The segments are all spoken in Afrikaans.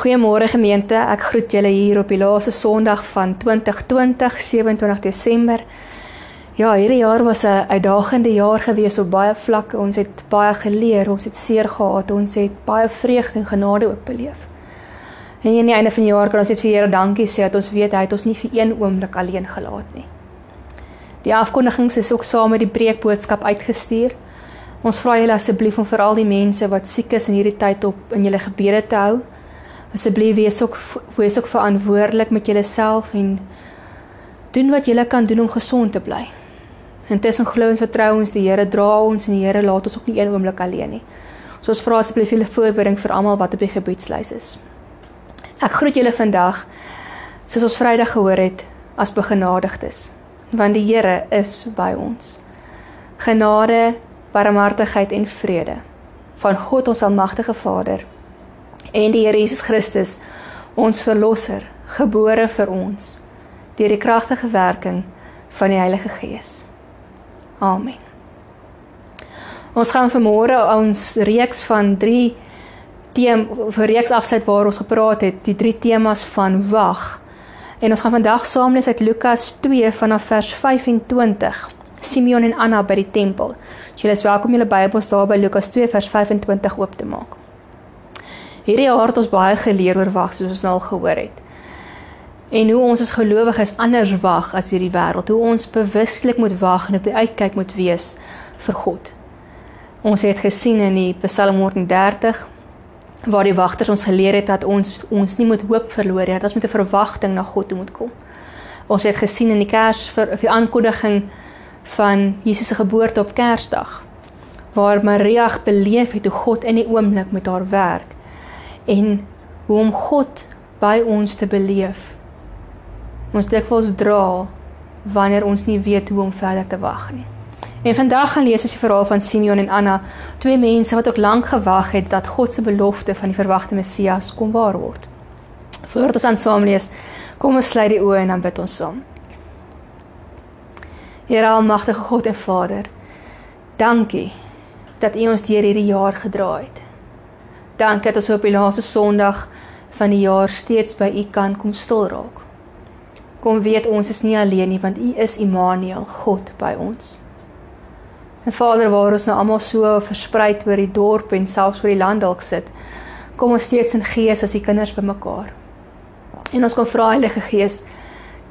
Goeiemôre gemeente. Ek groet julle hier op die laaste Sondag van 2020, 27 Desember. Ja, hierdie jaar was 'n uitdagende jaar gewees op baie vlakke. Ons het baie geleer, ons het seer gehad, ons het baie vreugde en genade ook beleef. En aan die einde van die jaar kan ons net vir Here dankie sê dat ons weet hy het ons nie vir een oomblik alleen gelaat nie. Die afkondigings is ook saam met die preekboodskap uitgestuur. Ons vra julle asseblief om vir al die mense wat siek is in hierdie tyd op in julle gebede te hou. Asseblief wees ook wees ook verantwoordelik met julleself en doen wat jy kan doen om gesond te bly. Intussen glo ons vertrou ons die Here dra ons en die Here laat ons ook nie een oomblik alleen nie. So ons vra asseblief julle voorbereiding vir almal wat op die gebiedslys is. Ek groet julle vandag soos ons Vrydag gehoor het as begenadigdes want die Here is by ons. Genade, barmhartigheid en vrede van God ons almagtige Vader en die Here Jesus Christus, ons verlosser, gebore vir ons deur die kragtige werking van die Heilige Gees. Amen. Ons gaan vanmôre ons reeks van 3 teem vir reeks afsluit waar ons gepraat het, die drie temas van wag. En ons gaan vandag saam lees uit Lukas 2 vanaf vers 25. Simeon en Anna by die tempel. Julle is welkom julle Bybels daar by Lukas 2 vers 25 oop te maak. Hierdie jaar het ons baie geleer oor wag soos ons nou al gehoor het. En hoe ons as gelowiges anders wag as hierdie wêreld, hoe ons bewuslik moet wag en op die uitkyk moet wees vir God. Ons het gesien in die Psalm 130 waar die wagters ons geleer het dat ons ons nie moet hoop verloor nie, dat ons met 'n verwagting na God toe moet kom. Ons het gesien in die Kers vir die aankondiging van Jesus se geboorte op Kersdag waar Maria beleef het hoe God in die oomblik met haar werk en hoe om God by ons te beleef. Ons dikwels dra wanneer ons nie weet hoe om verder te wag nie. En vandag gaan lees ons die verhaal van Simeon en Anna, twee mense wat ook lank gewag het dat God se belofte van die verwagte Messias kom waar word. Voordat ons aan saam lees, kom ons sluit die oë en dan bid ons saam. Here almagtige God en Vader, dankie dat U ons deur hierdie jaar gedra het. Dankie dat ons op die laaste Sondag van die jaar steeds by U kan kom stil raak. Kom weet ons is nie alleen nie want U is Immanuel, God by ons. En Vader, waar ons nou almal so versprei oor die dorp en selfs oor die land dalk sit, kom ons steeds in gees as die kinders bymekaar. En ons kom vra Heilige Gees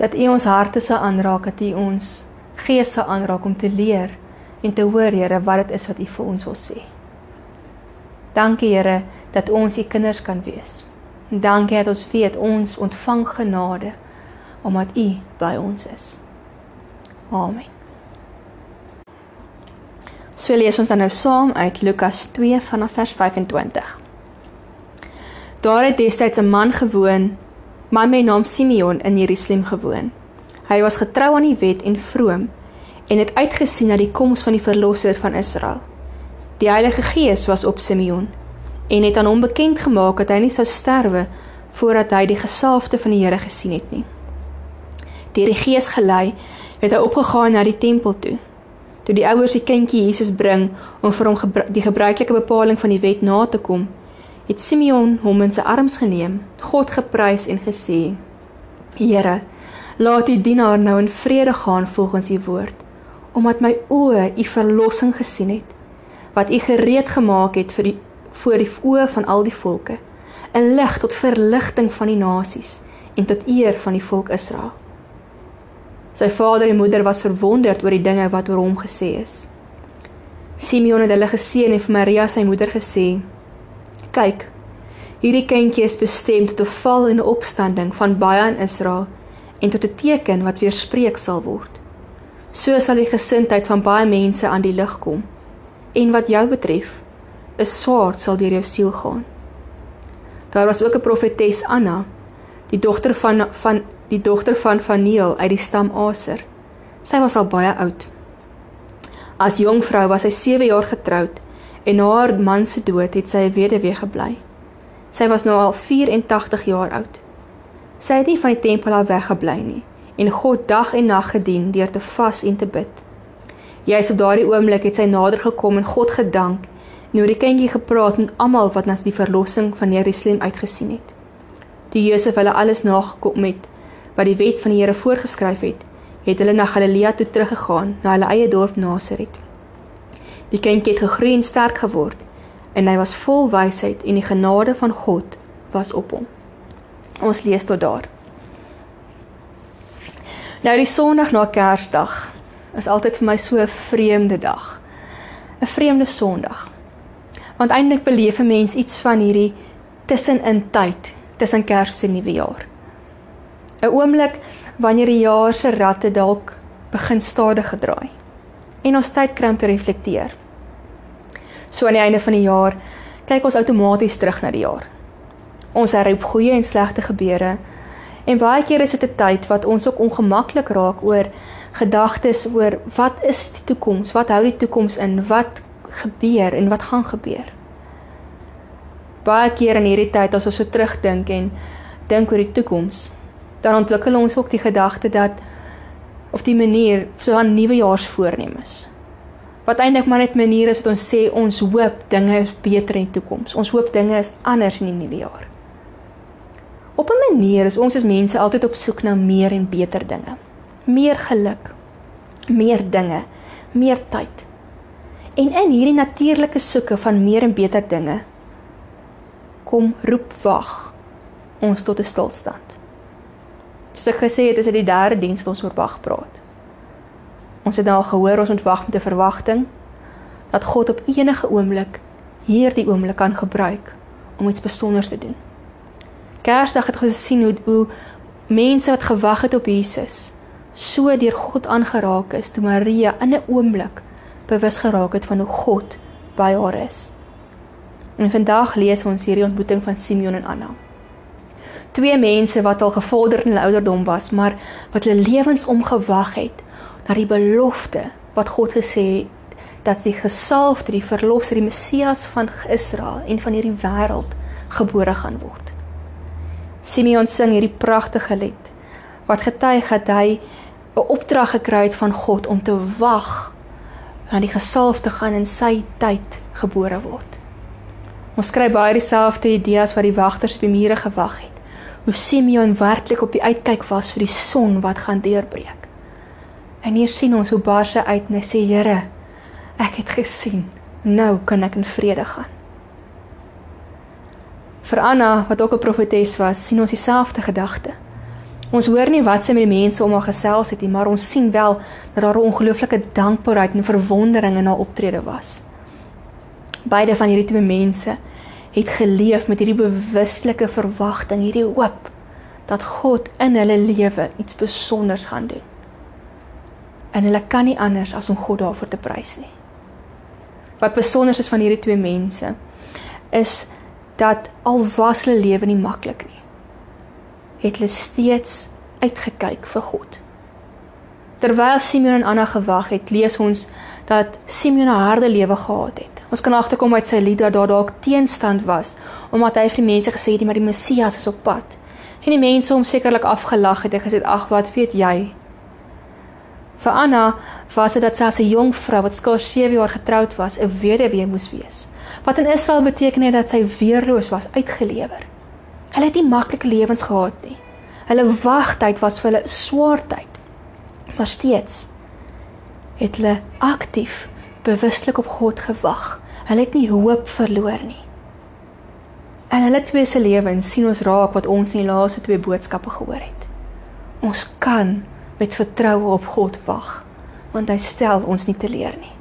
dat U ons harte sal aanraak, dat U ons gees sal aanraak om te leer en te hoor, Here, wat dit is wat U vir ons wil sê. Dankie, Here, dat ons U kinders kan wees. Dankie dat ons weet ons ontvang genade omdat U by ons is. Amen. So lees ons dan nou saam uit Lukas 2 vanaf vers 25. Daar het destyds 'n man gewoon, man met naam Simeon in Jerusalem gewoon. Hy was getrou aan die wet en vroom en het uitgesien na die koms van die verlosser van Israel. Die Heilige Gees was op Simeon en het aan hom bekend gemaak dat hy nie sou sterwe voordat hy die gesalfde van die Here gesien het nie. Deur die Gees gelei, het hy opgegaan na die tempel toe toe die ouers die kindjie Jesus bring om vir hom gebru die gebruikelike bepaling van die wet na te kom, het Simeon hom in sy arms geneem, God geprys en gesê: Here, laat U dienaar nou in vrede gaan volgens U woord, omdat my oë U verlossing gesien het, wat U gereed gemaak het vir die voor die oë van al die volke, 'n lig tot verligting van die nasies en tot eer van die volk Israel. Sy vader en moeder was verwonderd oor die dinge wat oor hom gesê is. Simeon het hulle geseën en vir Maria sy moeder gesê: "Kyk, hierdie kindjie is bestem tot 'n val en 'n opstanding van baie in Israel en tot 'n teken wat weerspreek sal word. So sal die gesindheid van baie mense aan die lig kom. En wat jou betref, 'n swaard sal deur jou siel gaan." Daar was ook 'n profetes Anna, die dogter van van die dogter van Vaneel uit die stam Aser. Sy was al baie oud. As jong vrou was sy 7 jaar getroud en na haar man se dood het sy 'n weduwee gebly. Sy was nou al 84 jaar oud. Sy het nie van die tempel af weggebly nie en God dag en nag gedien deur te vas en te bid. Jy's op daardie oomblik het sy nader gekom en God gedank en oor die kindjie gepraat met almal wat na die verlossing van Jerusalem uitgesien het. Toe Josef hulle alles nagekom het wat die wet van die Here voorgeskryf het, het hulle na Galilea toe teruggegaan, na hulle eie dorp Nasaret. Die kindjie het gegroei en sterk geword en hy was vol wysheid en die genade van God was op hom. Ons lees tot daar. Nou die Sondag na Kersdag is altyd vir my so 'n vreemde dag. 'n Vreemde Sondag. Want eintlik beleef 'n mens iets van hierdie tussenin tyd tussen Kersfees en Nuwejaar. 'n Oomblik wanneer die jaar se ratte dalk begin stadig gedraai en ons tyd kry om te reflekteer. So aan die einde van die jaar kyk ons outomaties terug na die jaar. Ons herroep goeie en slegte gebeure en baie keer is dit 'n tyd wat ons ook ongemaklik raak oor gedagtes oor wat is die toekoms? Wat hou die toekoms in? Wat gebeur en wat gaan gebeur? Baie keer in hierdie tyd as ons so terugdink en dink oor die toekoms, dan ontwikkel ons ook die gedagte dat of die manier so 'n nuwejaarsvoornemens wat eintlik maar net maniere is wat ons sê ons hoop dinge is beter in die toekoms. Ons hoop dinge is anders in die nuwe jaar. Op 'n manier is ons as mense altyd op soek na meer en beter dinge. Meer geluk, meer dinge, meer tyd. En in hierdie natuurlike soeke van meer en beter dinge kom roep wag ons tot 'n stilstand. Soos ek gesê het, is dit die derde diens wat ons oor wag praat. Ons het nou al gehoor ons moet wag met 'n verwagting dat God op enige oomblik hierdie oomblik kan gebruik om iets spesiaals te doen. Kersdag het ons gesien hoe hoe mense wat gewag het op Jesus so deur God aangeraak is toe Maria in 'n oomblik bewus geraak het van hoe God by haar is. En vandag lees ons hierdie ontmoeting van Simeon en Anna. Twee mense wat al gevorder in hulle ouderdom was, maar wat hulle lewens omgewag het na die belofte wat God gesê het dat die gesalfde, die verlosser, die Messias van Israel en van hierdie wêreld gebore gaan word. Simeon sing hierdie pragtige lied wat getuig dat hy 'n opdrag gekry het van God om te wag aan die gesalfde gaan in sy tyd gebore word. Ons kry baie dieselfde idees wat die wagters op die mure gewag het. Hoe Simeon werklik op die uitkyk was vir die son wat gaan deurbreek. En hier sien ons hoe Bar se uit en hy sê Here, ek het gesien. Nou kan ek in vrede gaan. Vir Anna, wat ook 'n profetes was, sien ons dieselfde gedagte. Ons hoor nie wat sy met die mense om haar gesels het nie, maar ons sien wel dat daar 'n ongelooflike dankbaarheid en verwondering in haar optrede was. Beide van hierdie twee mense het geleef met hierdie bewuslike verwagting, hierdie hoop dat God in hulle lewe iets spesiaals gaan doen en hulle kan nie anders as om God daarvoor te prys nie. Wat besonder is van hierdie twee mense is dat al was hulle lewe nie maklik nie, het hulle steeds uitgekyk vir God. Terwyl Simeon en Anna gewag het, lees ons dat Simeon 'n harde lewe gehad het. Ons kan agterkom uit sy lied dat daar dalk teenstand was omdat hy vir die mense gesê het maar die Messias is op pad. En die mense hom sekerlik afgelag het en gesê ag wat weet jy? Vir Anna was dit dat sy as 'n jong vrou wat skaars 7 jaar getroud was, 'n weduwee moes wees. Wat in Israel beteken het dat sy weerloos was, uitgelewer. Hulle het nie maklike lewens gehad nie. Hulle wagtyd was vir hulle swaar tyd. Maar steeds het hulle aktief bewuslik op God gewag. Hulle het nie hoop verloor nie. En hulle twee se lewens sien ons raak wat ons in die laaste twee boodskappe gehoor het. Ons kan met vertroue op God wag, want hy stel ons nie teleur nie.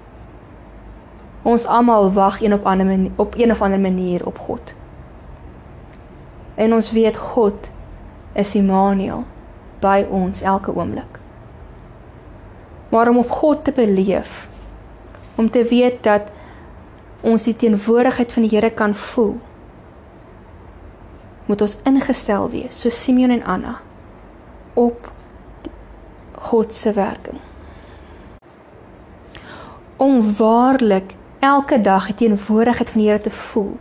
Ons almal wag een op ander op een of ander manier op God. En ons weet God is Immanuel by ons elke oomblik. Maar om op God te beleef, om te weet dat ons die teenwoordigheid van die Here kan voel, moet ons ingestel wees so Simeon en Anna op God se werking. Om waarlik elke dag die teenwoordigheid van die Here te voel,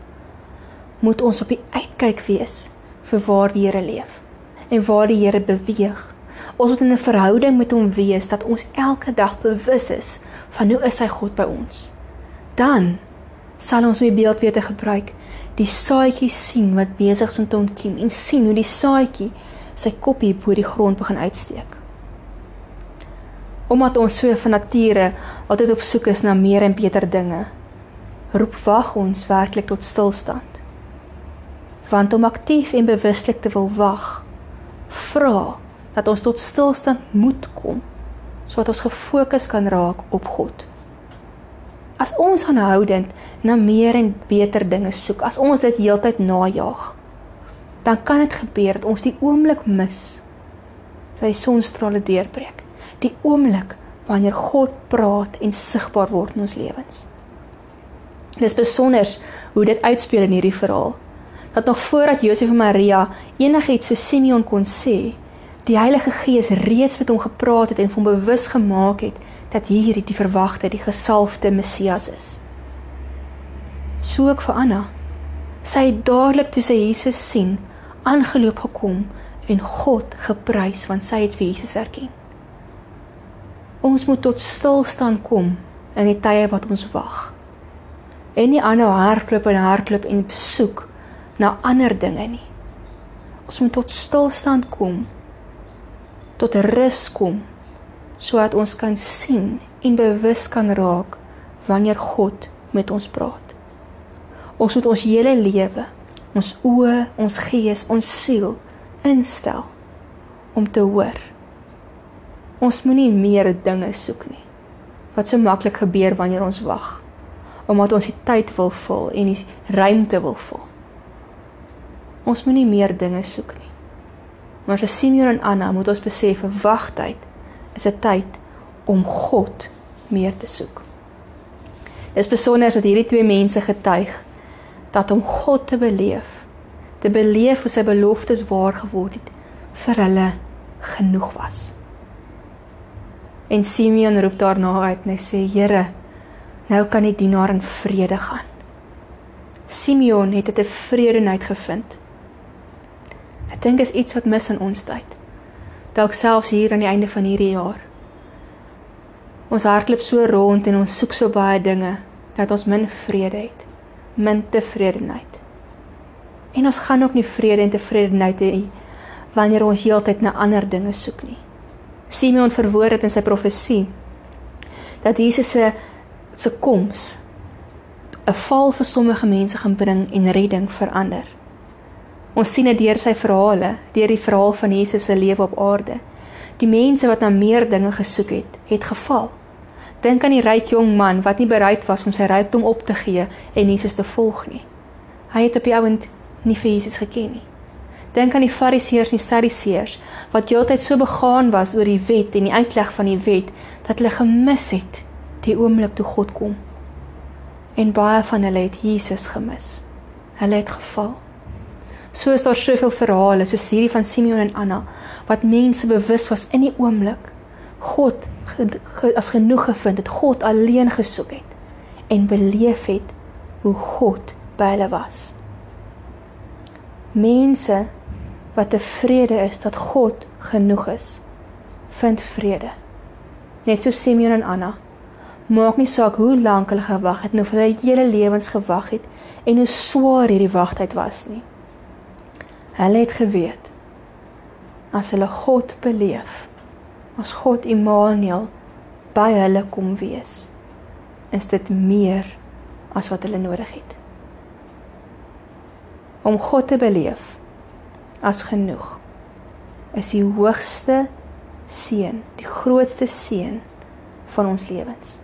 moet ons op die uitkyk wees vir waar die Here leef en waar die Here beweeg. Ons moet in 'n verhouding met hom wees dat ons elke dag bewus is van hoe is hy God by ons. Dan sal ons my beeld weer te gebruik die saadjie sien wat besig is om te ontkiem en sien hoe die saadjie sy koppie bo die grond begin uitsteek. Omdat ons so van nature altyd op soek is na meer en beter dinge, roep wag ons werklik tot stilstand. Want om aktief en bewuslik te wil wag, vra dat ons tot stilstand moet kom sodat ons gefokus kan raak op God. As ons aanhoudend na meer en beter dinge soek, as ons dit heeltyd najag, dan kan dit gebeur dat ons die oomblik mis waar die sonstrale deurbreek. Die oomblik wanneer God praat en sigbaar word in ons lewens. Dit is besonder hoe dit uitspeel in hierdie verhaal. Dat nog voordat Josef en Maria enigiets so Simeon kon sê, die Heilige Gees reeds met hom gepraat het en hom bewus gemaak het dat hierdie die verwagte, die gesalfde Messias is. So ook vir Anna. Sy het dadelik toe sy Jesus sien, aangeloop gekom en God geprys want sy het vir Jesus erken. Ons moet tot stilstand kom in die tye wat ons wag. En nie aanhou hardloop en hardloop en besoek na ander dinge nie. Ons moet tot stilstand kom. Tot rus kom sodat ons kan sien en bewus kan raak wanneer God met ons praat. Ons moet ons hele lewe, ons oë, ons gees, ons siel instel om te hoor. Ons moenie meer dinge soek nie. Wat so maklik gebeur wanneer ons wag, omdat ons die tyd wil vul en die ruimte wil vul. Ons moenie meer dinge soek nie. Maar vir Simeon en Anna moet ons besef 'n wagtyd is 'n tyd om God meer te soek. Dit is besonder dat hierdie twee mense getuig dat om God te beleef, te beleef hoe sy beloftes waar geword het vir hulle genoeg was. En Simeon roep daarna uit en hy sê: "Here, nou kan die dienaar in vrede gaan." Simeon het 'n vredeheid gevind. Ek dink is iets wat mis in ons tyd dalk selfs hier aan die einde van hierdie jaar. Ons hardloop so rond en ons soek so baie dinge dat ons min vrede het, min tevredenheid. En ons gaan ook nie vrede en tevredenheid hê wanneer ons heeltyd na ander dinge soek nie. Simeon verwoord dit in sy profesie dat Jesus se se koms 'n val vir sommige mense gaan bring en redding vir ander. Ons sien dit deur sy verhale, deur die verhaal van Jesus se lewe op aarde. Die mense wat na meer dinge gesoek het, het geval. Dink aan die ryk jong man wat nie bereid was om sy rykdom op te gee en Jesus te volg nie. Hy het op die ouend nie vir Jesus geken nie. Dink aan die Fariseërs en Sadduseërs wat heeltyd so begaan was oor die wet en die uitleg van die wet dat hulle gemis het die oomblik toe God kom. En baie van hulle het Jesus gemis. Hulle het geval. So is daar soveel verhale soos hierdie van Simeon en Anna wat mense bewus was in die oomblik God ge, ge, as genoeg gevind het, God alleen gesoek het en beleef het hoe God by hulle was. Mense wat tevrede is dat God genoeg is, vind vrede. Net so Simeon en Anna. Maak nie saak hoe lank hulle gewag het, of hulle hele lewens gewag het en hoe swaar hierdie wagtyd was nie. Hulle het geweet as hulle God beleef, as God Immanuel by hulle kom wees, is dit meer as wat hulle nodig het. Om God te beleef as genoeg is die hoogste seën, die grootste seën van ons lewens.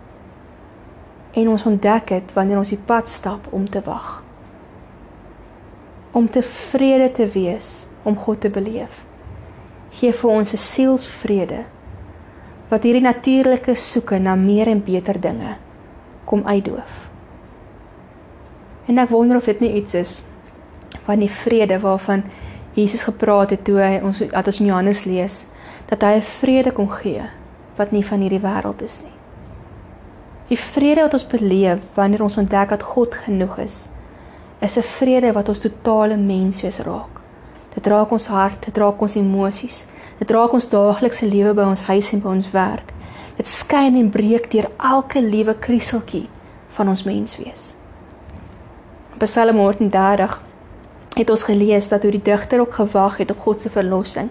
En ons ontdek dit wanneer ons die pad stap om te wag om tevrede te wees om God te beleef. Gee vir ons 'n sielsvrede wat hierdie natuurlike soeke na meer en beter dinge kom uitdoof. En ek wonder of dit nie iets is van die vrede waarvan Jesus gepraat het toe hy ons dat ons in Johannes lees dat hy 'n vrede kon gee wat nie van hierdie wêreld is nie. Die vrede wat ons beleef wanneer ons ontdek dat God genoeg is is 'n vrede wat ons totale menswees raak. Dit raak ons hart, dit raak ons emosies, dit raak ons daaglikse lewe by ons huis en by ons werk. Dit skyn en breek deur elke liewe krieseltjie van ons menswees. Psalm 130 het ons gelees dat hoe die digter ook gewag het op God se verlossing.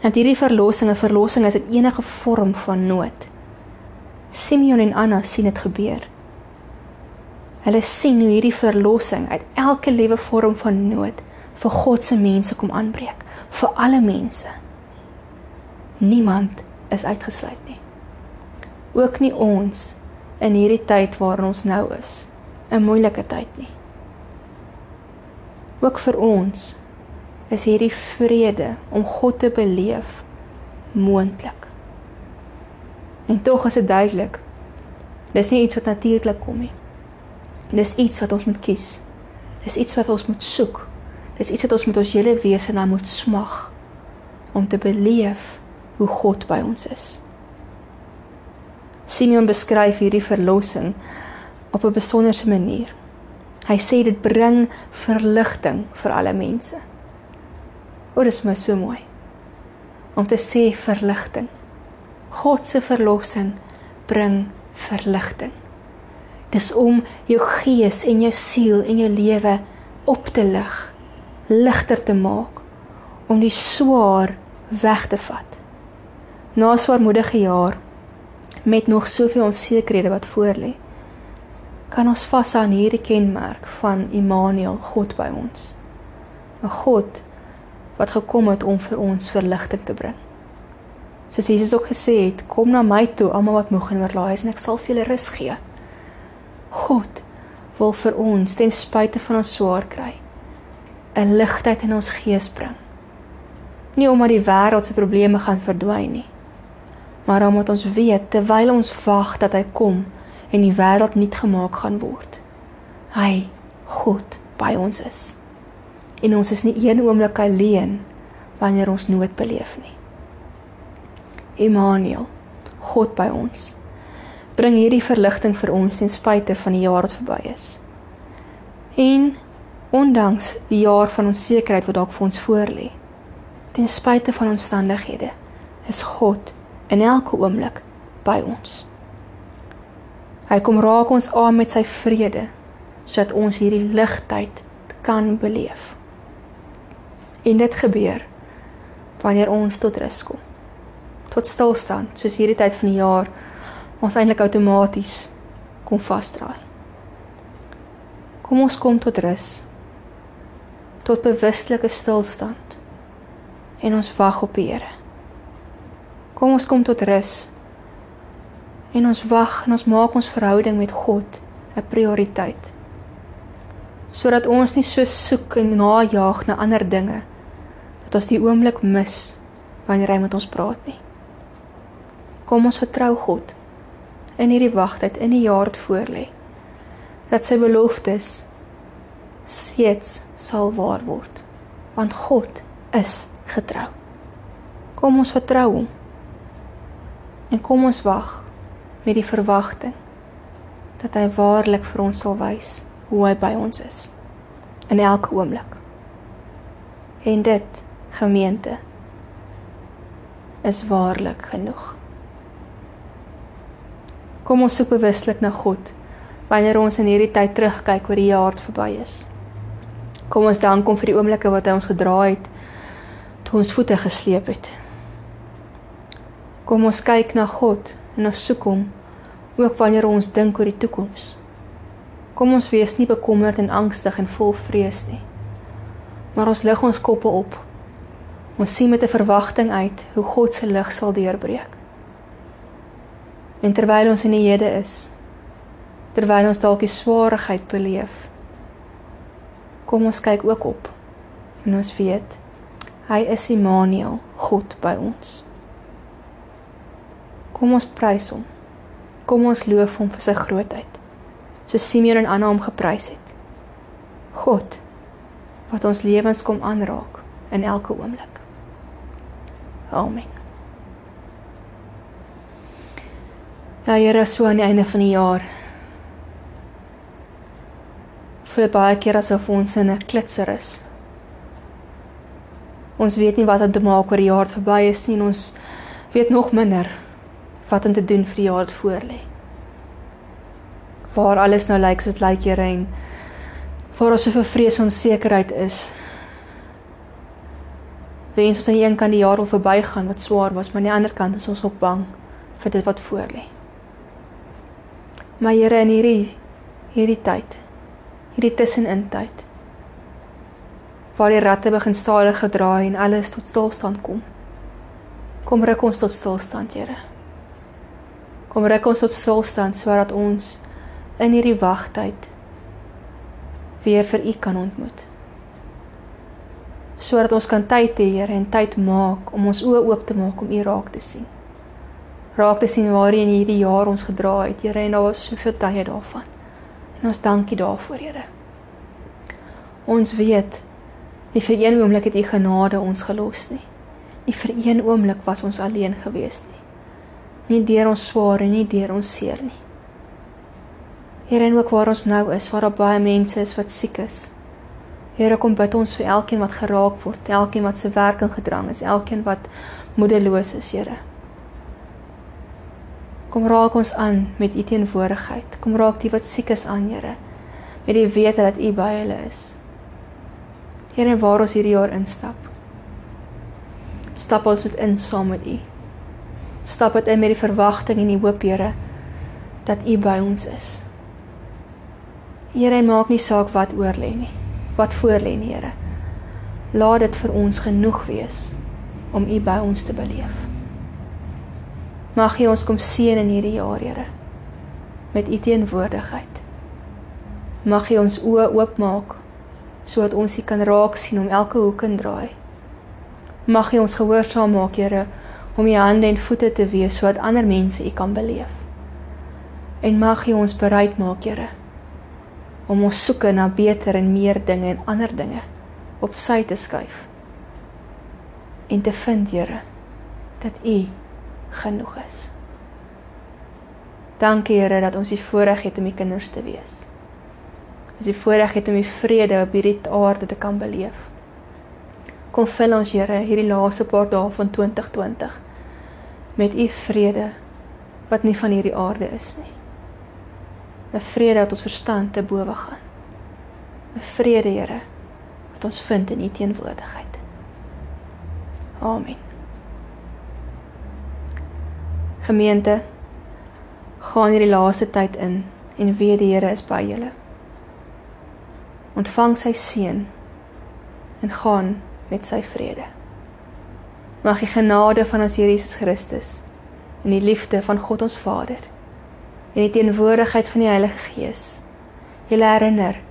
Dat hierdie verlossing 'n verlossing is in enige vorm van nood. Simeon en Anna sien dit gebeur. Hulle sien hoe hierdie verlossing uit elke lewe vorm van nood vir God se mense kom aanbreek, vir alle mense. Niemand is uitgesluit nie. Ook nie ons in hierdie tyd waarin ons nou is, 'n moeilike tyd nie. Ook vir ons is hierdie vrede om God te beleef moontlik. En tog is dit duidelik. Dis nie iets wat natuurlik kom nie. Dis iets wat ons moet kies. Dis iets wat ons moet soek. Dis iets wat ons met ons hele wese na moet smag om te beleef hoe God by ons is. Simeon beskryf hierdie verlossing op 'n besonderse manier. Hy sê dit bring verligting vir alle mense. O, dit is my so mooi. Om te sê verligting. God se verlossing bring verligting. Dis om jou gees en jou siel en jou lewe op te lig, ligter te maak, om die swaar weg te vat. Na swaarmoedige jaar met nog soveel onsekerhede wat voorlê kan ons vashou aan hierdie kenmerk van Immanuel God by ons. 'n God wat gekom het om vir ons verligting te bring. Soos Jesus ook gesê het kom na my toe almal wat moeg en oorlaai is en ek sal vir julle rus gee God wil vir ons ten spyte van ons swaar kry 'n ligheid in ons gees bring nie omdat die wêreld se probleme gaan verdwyn nie maar omdat ons weet terwyl ons wag dat hy kom en die wêreld nuut gemaak gaan word. Hy God by ons is. En ons is nie een oomblik alleen wanneer ons nood beleef nie. Immanuel, God by ons. Bring hierdie verligting vir ons ten spyte van die jaar wat verby is. En ondanks die jaar van onsekerheid wat dalk vir ons voorlê, ten spyte van omstandighede, is God in elke oomblik by ons. Hy kom raak ons aan met sy vrede sodat ons hierdie ligtyd kan beleef. En dit gebeur wanneer ons tot rus kom. Tot stilstand, soos hierdie tyd van die jaar ons eintlik outomaties kom vasdraai. Kom ons kom tot rus. Tot bewuslike stilstand. En ons wag op die Here. Kom ons kom tot rus. En ons wag en ons maak ons verhouding met God 'n prioriteit. Sodat ons nie so soek en najag na ander dinge dat ons die oomblik mis wanneer hy met ons praat nie. Kom ons vertrou God in hierdie wagtyd in die jaar wat voorlê. Dat sy beloftes steeds sal waar word. Want God is getrou. Kom ons vertrou hom. En kom ons wag met die verwagting dat hy waarlik vir ons sal wys hoe hy by ons is in elke oomblik. En dit gemeente is waarlik genoeg. Kom ons soek bewuslik na God wanneer ons in hierdie tyd terugkyk oor die jaar wat verby is. Kom ons dank hom vir die oomblikke wat hy ons gedra het toe ons voete gesleep het. Kom ons kyk na God en ons soek hom ook wanneer ons dink oor die toekoms. Kom ons wees nie bekommerd en angstig en vol vrees nie. Maar ons lig ons koppe op. Ons sien met 'n verwagting uit hoe God se lig sal deurbreek. En terwyl ons in die hede is, terwyl ons dalk die swaarheid beleef, kom ons kyk ook op. En ons weet hy is Immanuel, God by ons. Kom ons prys hom. Kom ons loof hom vir sy grootheid. So Simeon en Anna hom geprys het. God wat ons lewens kom aanraak in elke oomblik. Amen. Ja, Here, so aan die einde van die jaar. Vir baie keer asof ons in 'n klitser is. Ons weet nie wat om te maak oor die jaar verby is nie en ons weet nog minder wat om te doen vir die jaar wat voorlê. Waar alles nou lyk soos dit lyk, Here, en Waar ons so vir vrees en onsekerheid is. Wens ons aan een kant die jaar wil verbygaan wat swaar was, maar aan die ander kant is ons ook bang vir dit wat voor lê. Maar Here in hierdie hierdie tyd, hierdie tussenin tyd, waar die ratte begin stadiger draai en alles tot stilstand kom. Kom ruk ons tot stilstand, Here. Kom ruk ons tot stilstand sodat ons in hierdie wagtyd weer vir U kan ontmoet. Sodat ons kan tyd hê, Here, en tyd maak om ons oë oop te maak om U raak te sien. Raak te sien waarheen hierdie jaar ons gedra het, Here, en daar was soveel tye daarvan. En ons dankie daarvoor, Here. Ons weet nie vir een oomblik het U genade ons gelos nie. Nie vir een oomblik was ons alleen gewees nie. Nie deur ons swaar en nie deur ons seer nie. Here en ook waar ons nou is, waar daar baie mense is wat siek is. Here kom bid ons vir elkeen wat geraak word, elkeen wat se werking gedrang is, elkeen wat moedeloos is, Here. Kom raak ons aan met u teenwoordigheid. Kom raak die wat siek is aan, Here. Met die wete dat u by hulle is. Here, waar ons hierdie jaar instap. Stap ons dit in saam met u. Stap dit in met die verwagting en die hoop, Here, dat u by ons is. Here, maak nie saak wat oor lê nie. Wat voor lê nie, Here. Laat dit vir ons genoeg wees om U by ons te beleef. Mag U ons kom seën in hierdie jaar, Here, met U teenwoordigheid. Mag U ons oë oopmaak sodat ons U kan raak sien om elke hoek en draai. Mag U ons gehoorsaam maak, Here, om U hande en voete te wees sodat ander mense U kan beleef. En mag U ons bereid maak, Here, om ons soeke na beter en meer dinge en ander dinge op sy te skuif en te vind Here dat U genoeg is. Dankie Here dat ons die voorreg het om U kinders te wees. Dis die voorreg het om die vrede op hierdie aarde te kan beleef. Kom vul ons Here hierdie laaste paar dae van 2020 met U vrede wat nie van hierdie aarde is nie. 'n vrede wat ons verstand te bowe gaan. 'n Vrede, Here, wat ons vind in U teenwoordigheid. Amen. Gemeente, gaan hierdie laaste tyd in en weet die Here is by julle. Ontvang sy seën en gaan met sy vrede. Mag die genade van ons Here Jesus Christus en die liefde van God ons Vader en die teenwoordigheid van die Heilige Gees julle herinner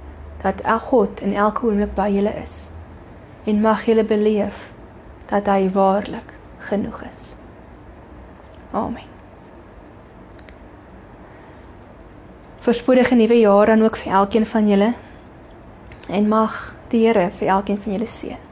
dat El God in elke oomblik by julle is en mag julle beleef dat hy waarlik genoeg is. Amen. Voorspoedige nuwe jaar dan ook vir elkeen van julle en mag die Here vir elkeen van julle seën.